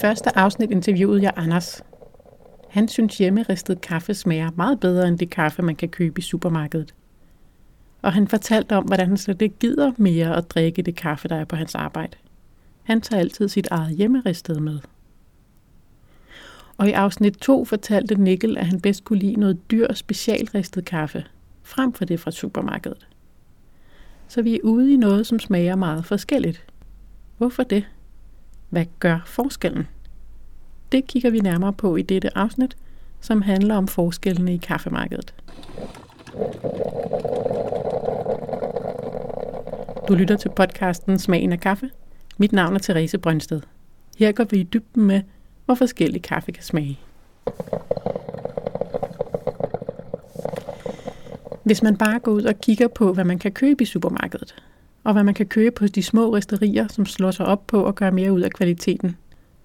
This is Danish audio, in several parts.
første afsnit interviewede jeg Anders. Han synes hjemmeristet kaffe smager meget bedre end det kaffe, man kan købe i supermarkedet. Og han fortalte om, hvordan han slet ikke gider mere at drikke det kaffe, der er på hans arbejde. Han tager altid sit eget hjemmeristede med. Og i afsnit 2 fortalte Nikkel, at han bedst kunne lide noget dyr specialristet kaffe, frem for det fra supermarkedet. Så vi er ude i noget, som smager meget forskelligt. Hvorfor det? Hvad gør forskellen? Det kigger vi nærmere på i dette afsnit, som handler om forskellene i kaffemarkedet. Du lytter til podcasten Smagen af kaffe. Mit navn er Therese Brøndsted. Her går vi i dybden med, hvor forskellig kaffe kan smage. Hvis man bare går ud og kigger på, hvad man kan købe i supermarkedet, og hvad man kan købe på de små risterier, som slår sig op på at gøre mere ud af kvaliteten,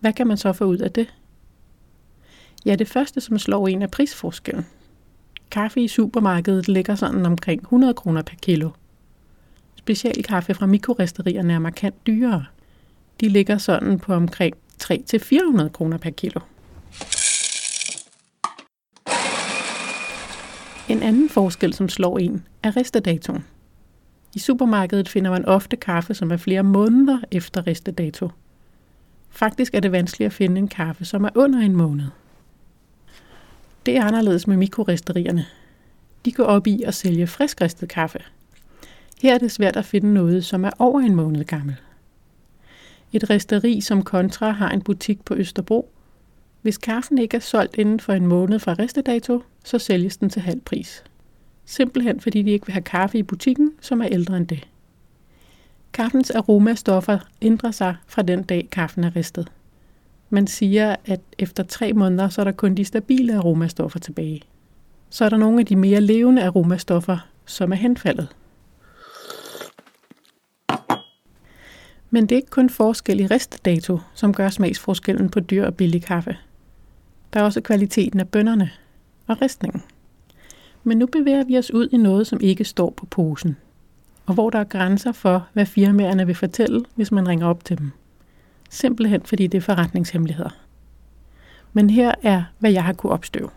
hvad kan man så få ud af det? Ja, det første, som slår en, er prisforskellen. Kaffe i supermarkedet ligger sådan omkring 100 kroner per kilo. Specialkaffe fra mikroristerierne er markant dyrere. De ligger sådan på omkring 300-400 kroner per kilo. En anden forskel, som slår en, er restedatoen. I supermarkedet finder man ofte kaffe, som er flere måneder efter restedato. Faktisk er det vanskeligt at finde en kaffe, som er under en måned. Det er anderledes med mikroristerierne. De går op i at sælge friskristet kaffe. Her er det svært at finde noget, som er over en måned gammel. Et risteri som Contra har en butik på Østerbro. Hvis kaffen ikke er solgt inden for en måned fra ristedato, så sælges den til halv pris. Simpelthen fordi de ikke vil have kaffe i butikken, som er ældre end det. Kaffens aromastoffer ændrer sig fra den dag, kaffen er ristet. Man siger, at efter tre måneder, så er der kun de stabile aromastoffer tilbage. Så er der nogle af de mere levende aromastoffer, som er henfaldet. Men det er ikke kun forskel i ristedato, som gør smagsforskellen på dyr og billig kaffe. Der er også kvaliteten af bønderne og ristningen. Men nu bevæger vi os ud i noget, som ikke står på posen, og hvor der er grænser for, hvad firmaerne vil fortælle, hvis man ringer op til dem. Simpelthen fordi det er forretningshemmeligheder. Men her er, hvad jeg har kunne opstøve.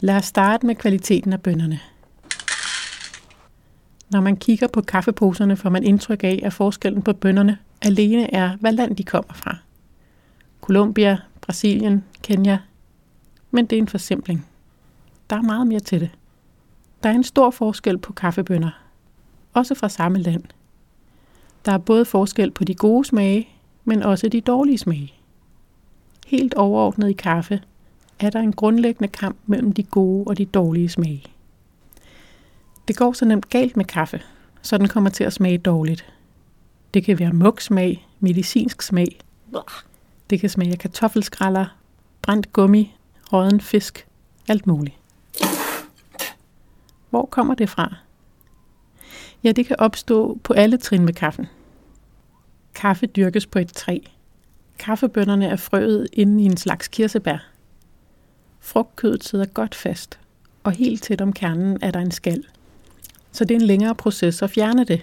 Lad os starte med kvaliteten af bønderne. Når man kigger på kaffeposerne, får man indtryk af, at forskellen på bønderne alene er, hvad land de kommer fra. Colombia, Brasilien, Kenya. Men det er en forsimpling. Der er meget mere til det. Der er en stor forskel på kaffebønder. Også fra samme land. Der er både forskel på de gode smage, men også de dårlige smage. Helt overordnet i kaffe er der en grundlæggende kamp mellem de gode og de dårlige smage. Det går så nemt galt med kaffe, så den kommer til at smage dårligt. Det kan være mugsmag, medicinsk smag. Det kan smage af kartoffelskralder, brændt gummi, råden fisk, alt muligt. Hvor kommer det fra? Ja, det kan opstå på alle trin med kaffen. Kaffe dyrkes på et træ. Kaffebønderne er frøet inde i en slags kirsebær. Frugtkødet sidder godt fast, og helt tæt om kernen er der en skal. Så det er en længere proces at fjerne det.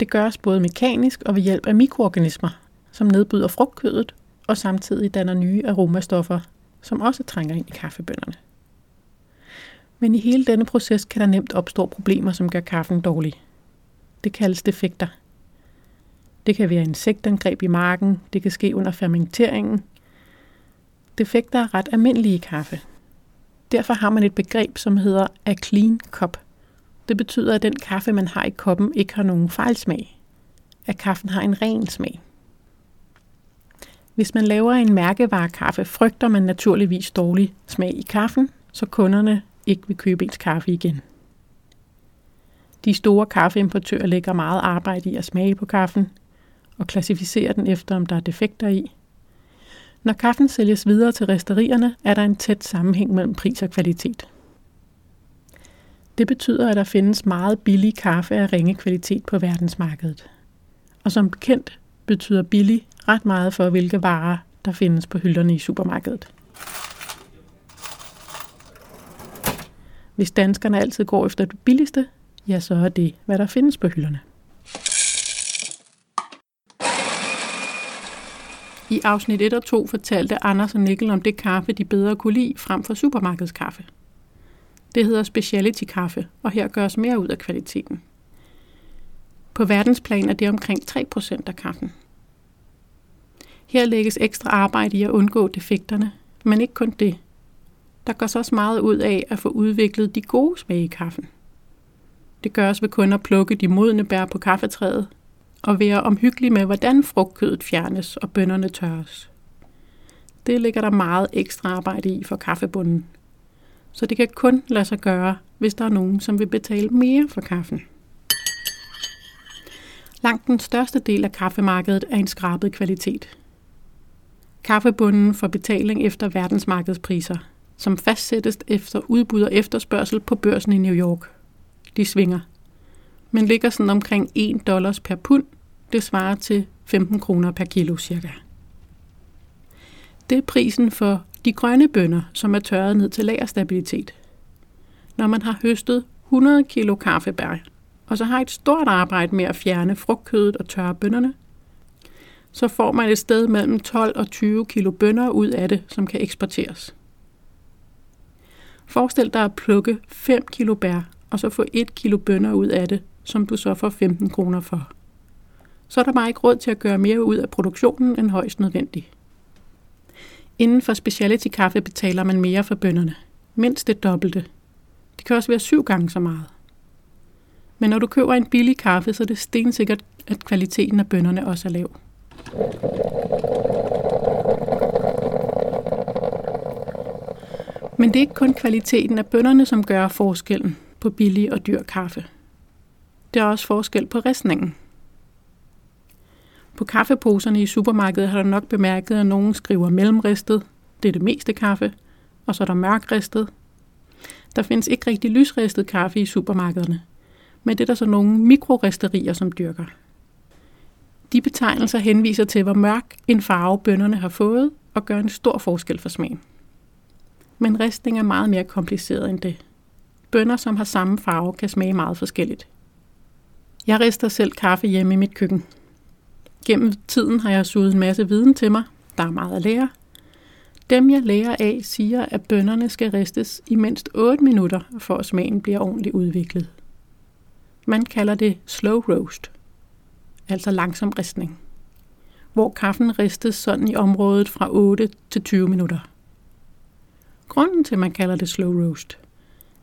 Det gøres både mekanisk og ved hjælp af mikroorganismer, som nedbryder frugtkødet og samtidig danner nye aromastoffer, som også trænger ind i kaffebønderne. Men i hele denne proces kan der nemt opstå problemer, som gør kaffen dårlig. Det kaldes defekter. Det kan være insektangreb i marken, det kan ske under fermenteringen. Defekter er ret almindelige i kaffe. Derfor har man et begreb, som hedder a clean cup. Det betyder, at den kaffe, man har i koppen, ikke har nogen fejlsmag. At kaffen har en ren smag. Hvis man laver en mærkevarekaffe, frygter man naturligvis dårlig smag i kaffen, så kunderne ikke vil købe ens kaffe igen. De store kaffeimportører lægger meget arbejde i at smage på kaffen og klassificere den efter, om der er defekter i. Når kaffen sælges videre til resterierne, er der en tæt sammenhæng mellem pris og kvalitet. Det betyder, at der findes meget billig kaffe af ringe kvalitet på verdensmarkedet. Og som bekendt betyder billig ret meget for, hvilke varer der findes på hylderne i supermarkedet. Hvis danskerne altid går efter det billigste, ja, så er det, hvad der findes på hylderne. I afsnit 1 og 2 fortalte Anders og Nikkel om det kaffe, de bedre kunne lide frem for supermarkedskaffe. Det hedder speciality kaffe, og her gøres mere ud af kvaliteten. På verdensplan er det omkring 3% af kaffen. Her lægges ekstra arbejde i at undgå defekterne, men ikke kun det. Der går så også meget ud af at få udviklet de gode smage i kaffen. Det gøres ved kun at plukke de modne bær på kaffetræet, og være omhyggelig med, hvordan frugtkødet fjernes og bønderne tørres. Det ligger der meget ekstra arbejde i for kaffebunden. Så det kan kun lade sig gøre, hvis der er nogen, som vil betale mere for kaffen. Langt den største del af kaffemarkedet er en skrabet kvalitet. Kaffebunden får betaling efter verdensmarkedspriser, som fastsættes efter udbud og efterspørgsel på børsen i New York. De svinger, men ligger sådan omkring 1 dollars per pund. Det svarer til 15 kroner per kilo cirka. Det er prisen for de grønne bønner, som er tørret ned til lagerstabilitet. Når man har høstet 100 kilo kaffebær, og så har et stort arbejde med at fjerne frugtkødet og tørre bønnerne, så får man et sted mellem 12 og 20 kilo bønner ud af det, som kan eksporteres. Forestil dig at plukke 5 kilo bær, og så få 1 kilo bønner ud af det, som du så får 15 kroner for. Så er der bare ikke råd til at gøre mere ud af produktionen end højst nødvendigt. Inden for specialty kaffe betaler man mere for bønderne. Mindst det dobbelte. Det kan også være syv gange så meget. Men når du køber en billig kaffe, så er det stensikkert, at kvaliteten af bønderne også er lav. Men det er ikke kun kvaliteten af bønderne, som gør forskellen på billig og dyr kaffe. Der er også forskel på ristningen. På kaffeposerne i supermarkedet har du nok bemærket, at nogen skriver mellemristet, det er det meste kaffe, og så er der mørkristet. Der findes ikke rigtig lysristet kaffe i supermarkederne, men det er der så nogle mikroristerier, som dyrker. De betegnelser henviser til, hvor mørk en farve bønderne har fået, og gør en stor forskel for smagen. Men ristning er meget mere kompliceret end det. Bønder, som har samme farve, kan smage meget forskelligt. Jeg rister selv kaffe hjemme i mit køkken. Gennem tiden har jeg suget en masse viden til mig. Der er meget at lære. Dem, jeg lærer af, siger, at bønderne skal ristes i mindst 8 minutter, for at smagen bliver ordentligt udviklet. Man kalder det slow roast, altså langsom ristning, hvor kaffen ristes sådan i området fra 8 til 20 minutter. Grunden til, at man kalder det slow roast,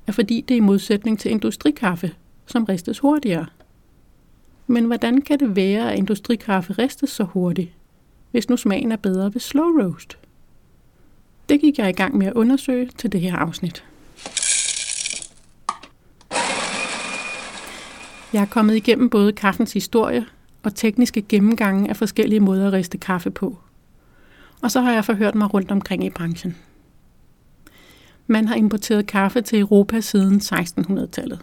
er fordi det er i modsætning til industrikaffe, som ristes hurtigere – men hvordan kan det være, at industrikaffe ristes så hurtigt, hvis nu smagen er bedre ved slow roast? Det gik jeg i gang med at undersøge til det her afsnit. Jeg er kommet igennem både kaffens historie og tekniske gennemgange af forskellige måder at riste kaffe på. Og så har jeg forhørt mig rundt omkring i branchen. Man har importeret kaffe til Europa siden 1600-tallet.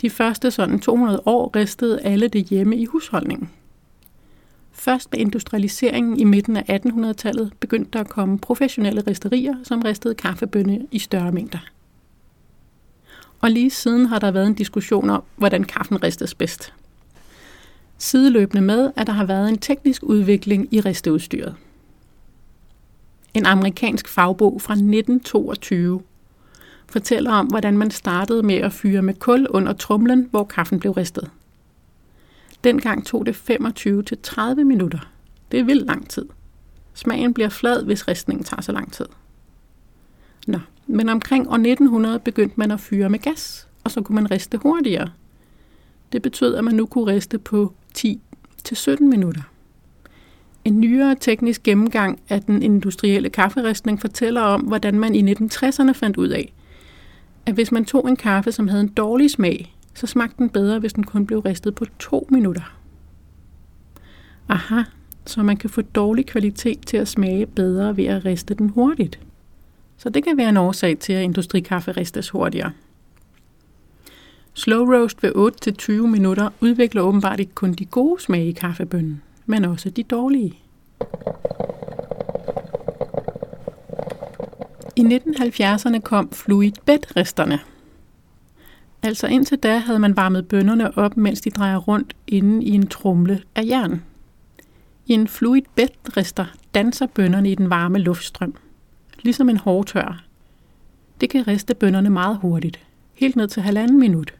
De første sådan 200 år ristede alle det hjemme i husholdningen. Først med industrialiseringen i midten af 1800-tallet begyndte der at komme professionelle risterier, som ristede kaffebønne i større mængder. Og lige siden har der været en diskussion om, hvordan kaffen ristes bedst. Sideløbende med, at der har været en teknisk udvikling i risteudstyret. En amerikansk fagbog fra 1922 fortæller om, hvordan man startede med at fyre med kul under trumlen, hvor kaffen blev ristet. Dengang tog det 25-30 minutter. Det er vildt lang tid. Smagen bliver flad, hvis ristningen tager så lang tid. Nå, men omkring år 1900 begyndte man at fyre med gas, og så kunne man riste hurtigere. Det betød, at man nu kunne riste på 10-17 minutter. En nyere teknisk gennemgang af den industrielle kafferistning fortæller om, hvordan man i 1960'erne fandt ud af, at hvis man tog en kaffe, som havde en dårlig smag, så smagte den bedre, hvis den kun blev ristet på to minutter. Aha, så man kan få dårlig kvalitet til at smage bedre ved at riste den hurtigt. Så det kan være en årsag til, at industrikaffe ristes hurtigere. Slow roast ved 8-20 minutter udvikler åbenbart ikke kun de gode smage i kaffebønnen, men også de dårlige. I 1970'erne kom fluid bed-risterne. Altså indtil da havde man varmet bønderne op, mens de drejer rundt inde i en trumle af jern. I en fluid bed rister danser bønderne i den varme luftstrøm, ligesom en hårdtør. Det kan riste bønderne meget hurtigt, helt ned til halvanden minut.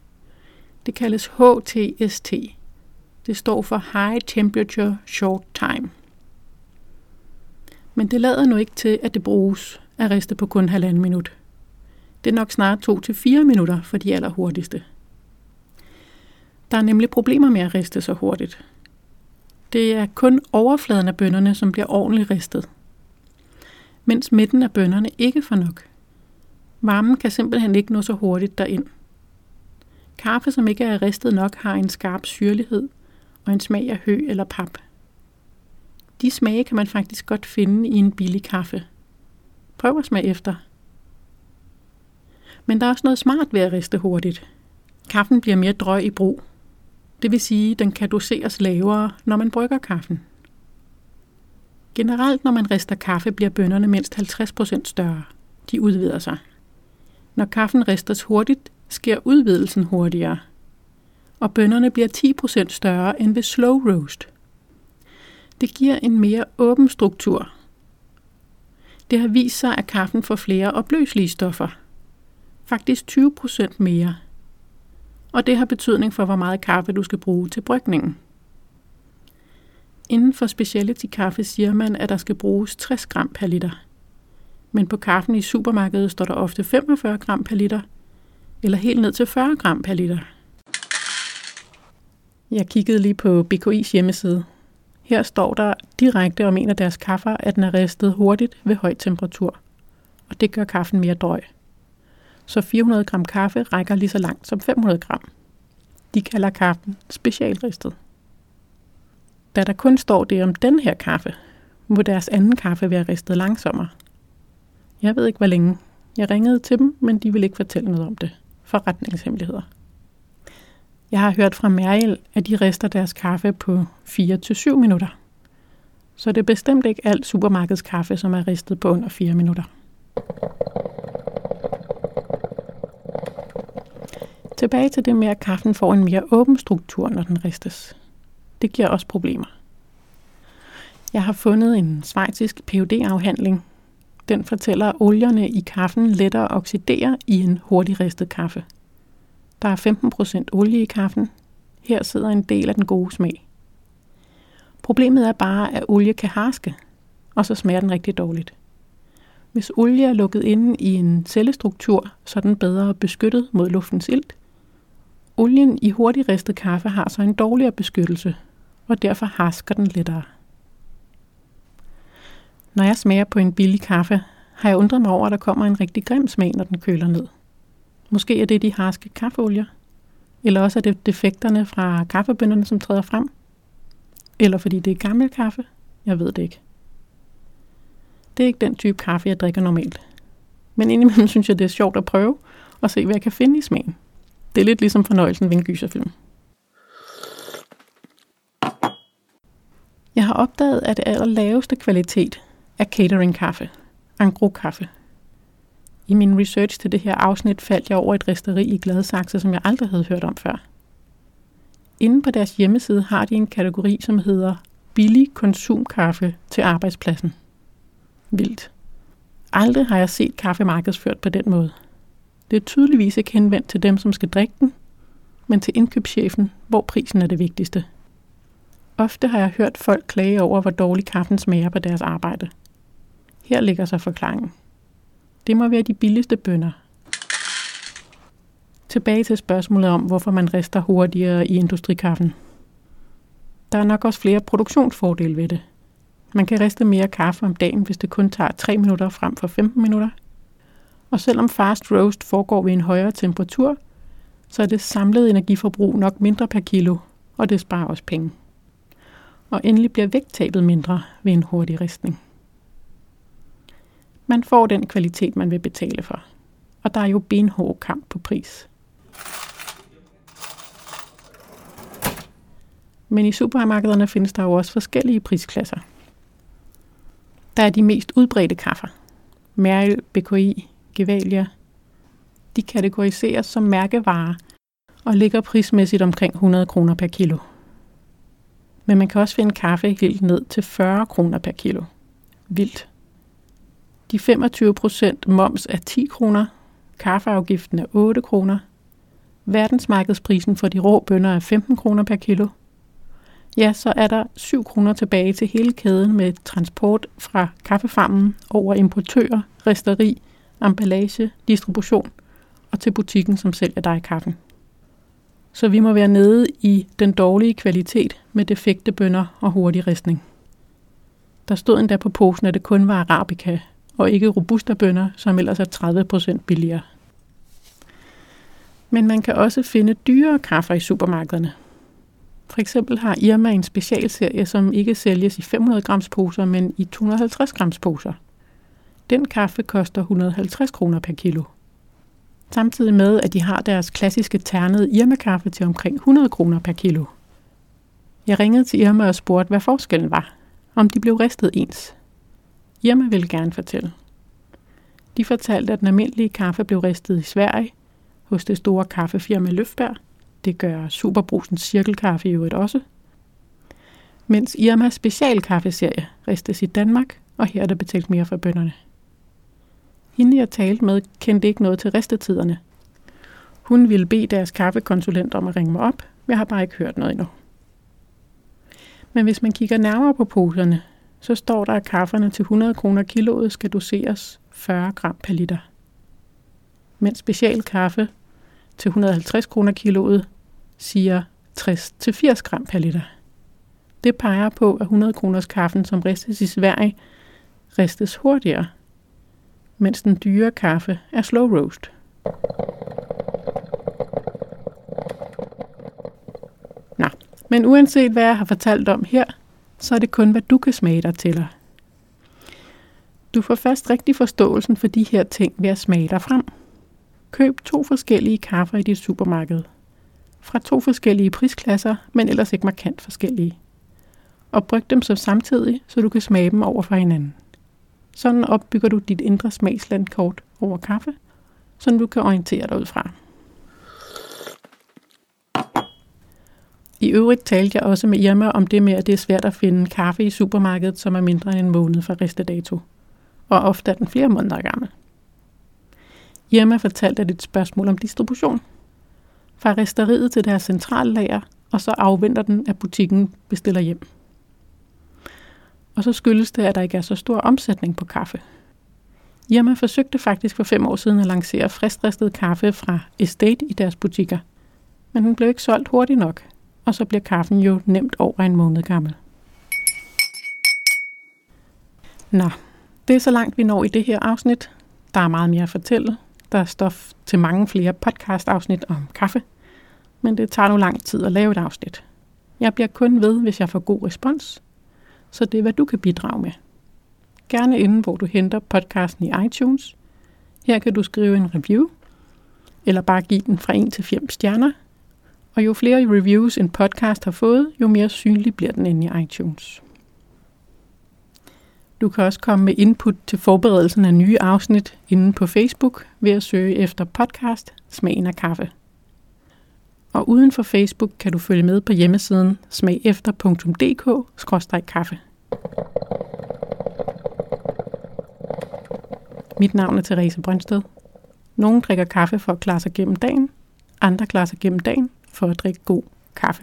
Det kaldes HTST. Det står for High Temperature Short Time. Men det lader nu ikke til, at det bruges at riste på kun halvanden minut. Det er nok snart 2-4 minutter for de allerhurtigste. Der er nemlig problemer med at riste så hurtigt. Det er kun overfladen af bønderne, som bliver ordentligt ristet. Mens midten af bønderne ikke får nok. Varmen kan simpelthen ikke nå så hurtigt derind. Kaffe, som ikke er ristet nok, har en skarp syrlighed og en smag af hø eller pap. De smage kan man faktisk godt finde i en billig kaffe. Prøv at smage efter. Men der er også noget smart ved at riste hurtigt. Kaffen bliver mere drøg i brug. Det vil sige, at den kan doseres lavere, når man brygger kaffen. Generelt, når man rister kaffe, bliver bønderne mindst 50% større. De udvider sig. Når kaffen ristes hurtigt, sker udvidelsen hurtigere. Og bønderne bliver 10% større end ved slow roast. Det giver en mere åben struktur. Det har vist sig, at kaffen får flere opløselige stoffer. Faktisk 20% mere og det har betydning for, hvor meget kaffe du skal bruge til brygningen. Inden for specialty kaffe siger man, at der skal bruges 60 gram per liter. Men på kaffen i supermarkedet står der ofte 45 gram per liter, eller helt ned til 40 gram per liter. Jeg kiggede lige på BKI's hjemmeside. Her står der direkte om en af deres kaffer, at den er ristet hurtigt ved høj temperatur. Og det gør kaffen mere drøg så 400 gram kaffe rækker lige så langt som 500 gram. De kalder kaffen specialristet. Da der kun står det om den her kaffe, må deres anden kaffe være ristet langsommere. Jeg ved ikke, hvor længe. Jeg ringede til dem, men de vil ikke fortælle noget om det. Forretningshemmeligheder. Jeg har hørt fra Meriel, at de rister deres kaffe på 4-7 minutter. Så det er bestemt ikke alt supermarkedskaffe, som er ristet på under 4 minutter. Tilbage til det med, at kaffen får en mere åben struktur, når den ristes. Det giver også problemer. Jeg har fundet en svejtisk phd afhandling Den fortæller, at olierne i kaffen lettere oxiderer i en hurtig ristet kaffe. Der er 15% olie i kaffen. Her sidder en del af den gode smag. Problemet er bare, at olie kan harske, og så smager den rigtig dårligt. Hvis olie er lukket inde i en cellestruktur, så er den bedre beskyttet mod luftens ilt, Olien i hurtigt ristet kaffe har så en dårligere beskyttelse, og derfor harsker den lettere. Når jeg smager på en billig kaffe, har jeg undret mig over, at der kommer en rigtig grim smag, når den køler ned. Måske er det de harske kaffeolier, eller også er det defekterne fra kaffebønderne, som træder frem. Eller fordi det er gammel kaffe. Jeg ved det ikke. Det er ikke den type kaffe, jeg drikker normalt. Men indimellem synes jeg, det er sjovt at prøve og se, hvad jeg kan finde i smagen. Det er lidt ligesom fornøjelsen ved en gyserfilm. Jeg har opdaget, at det allerlaveste kvalitet er catering-kaffe, angro-kaffe. I min research til det her afsnit faldt jeg over et resteri i Gladsaxe, som jeg aldrig havde hørt om før. Inde på deres hjemmeside har de en kategori, som hedder billig konsumkaffe til arbejdspladsen. Vildt. Aldrig har jeg set kaffe markedsført på den måde. Det er tydeligvis ikke henvendt til dem, som skal drikke den, men til indkøbschefen, hvor prisen er det vigtigste. Ofte har jeg hørt folk klage over, hvor dårlig kaffen smager på deres arbejde. Her ligger så forklaringen. Det må være de billigste bønder. Tilbage til spørgsmålet om, hvorfor man rister hurtigere i industrikaffen. Der er nok også flere produktionsfordele ved det. Man kan riste mere kaffe om dagen, hvis det kun tager 3 minutter frem for 15 minutter – og selvom fast roast foregår ved en højere temperatur, så er det samlede energiforbrug nok mindre per kilo, og det sparer også penge. Og endelig bliver vægttabet mindre ved en hurtig ristning. Man får den kvalitet, man vil betale for. Og der er jo benhård kamp på pris. Men i supermarkederne findes der jo også forskellige prisklasser. Der er de mest udbredte kaffer. Mærl, BKI, Gevalia. De kategoriseres som mærkevarer og ligger prismæssigt omkring 100 kroner per kilo. Men man kan også finde kaffe helt ned til 40 kroner per kilo. Vildt. De 25 procent moms er 10 kroner, kaffeafgiften er 8 kroner, verdensmarkedsprisen for de rå bønner er 15 kroner per kilo. Ja, så er der 7 kroner tilbage til hele kæden med transport fra kaffefarmen over importører, resteri, emballage, distribution og til butikken, som sælger dig kaffen. Så vi må være nede i den dårlige kvalitet med defekte bønner og hurtig ristning. Der stod endda på posen, at det kun var arabica, og ikke robusta bønner, som ellers er 30% billigere. Men man kan også finde dyrere kaffer i supermarkederne. For eksempel har Irma en specialserie, som ikke sælges i 500 grams poser, men i 250 grams poser. Den kaffe koster 150 kroner per kilo. Samtidig med, at de har deres klassiske ternede Irma-kaffe til omkring 100 kroner per kilo. Jeg ringede til Irma og spurgte, hvad forskellen var. Om de blev ristet ens. Irma ville gerne fortælle. De fortalte, at den almindelige kaffe blev ristet i Sverige, hos det store kaffefirma Løfberg. Det gør Superbrusens cirkelkaffe i øvrigt også. Mens Irmas specialkaffeserie ristes i Danmark, og her er der betalt mere for bønderne. Hende jeg talte med, kendte ikke noget til ristetiderne. Hun ville bede deres kaffekonsulent om at ringe mig op. Jeg har bare ikke hørt noget endnu. Men hvis man kigger nærmere på poserne, så står der, at kafferne til 100 kroner kiloet skal doseres 40 gram per liter. Mens specialkaffe til 150 kroner kiloet siger 60-80 gram per liter. Det peger på, at 100 kroners kaffen, som ristes i Sverige, ristes hurtigere, mens den dyre kaffe er slow roast. Nå, men uanset hvad jeg har fortalt om her, så er det kun, hvad du kan smage dig til. Du får først rigtig forståelsen for de her ting ved at smage dig frem. Køb to forskellige kaffer i dit supermarked. Fra to forskellige prisklasser, men ellers ikke markant forskellige. Og bryg dem så samtidig, så du kan smage dem over for hinanden. Sådan opbygger du dit indre smagslandkort over kaffe, så du kan orientere dig ud fra. I øvrigt talte jeg også med Irma om det med, at det er svært at finde kaffe i supermarkedet, som er mindre end en måned fra restedato. Og ofte er den flere måneder gammel. Irma fortalte, at det er et spørgsmål om distribution. Fra resteriet til deres centrallager, og så afventer den, at butikken bestiller hjem. Og så skyldes det, at der ikke er så stor omsætning på kaffe. Irma forsøgte faktisk for fem år siden at lancere fristristet kaffe fra Estate i deres butikker. Men den blev ikke solgt hurtigt nok, og så bliver kaffen jo nemt over en måned gammel. Nå, det er så langt vi når i det her afsnit. Der er meget mere at fortælle. Der er stof til mange flere podcast-afsnit om kaffe. Men det tager nu lang tid at lave et afsnit. Jeg bliver kun ved, hvis jeg får god respons. Så det er, hvad du kan bidrage med. Gerne inden, hvor du henter podcasten i iTunes. Her kan du skrive en review, eller bare give den fra 1 til 5 stjerner, og jo flere reviews en podcast har fået, jo mere synlig bliver den inde i iTunes. Du kan også komme med input til forberedelsen af nye afsnit inde på Facebook ved at søge efter podcast Smagen af kaffe. Og uden for Facebook kan du følge med på hjemmesiden smagefter.dk-kaffe. Mit navn er Therese Brøndsted. Nogle drikker kaffe for at klare sig gennem dagen, andre klarer sig gennem dagen for at drikke god kaffe.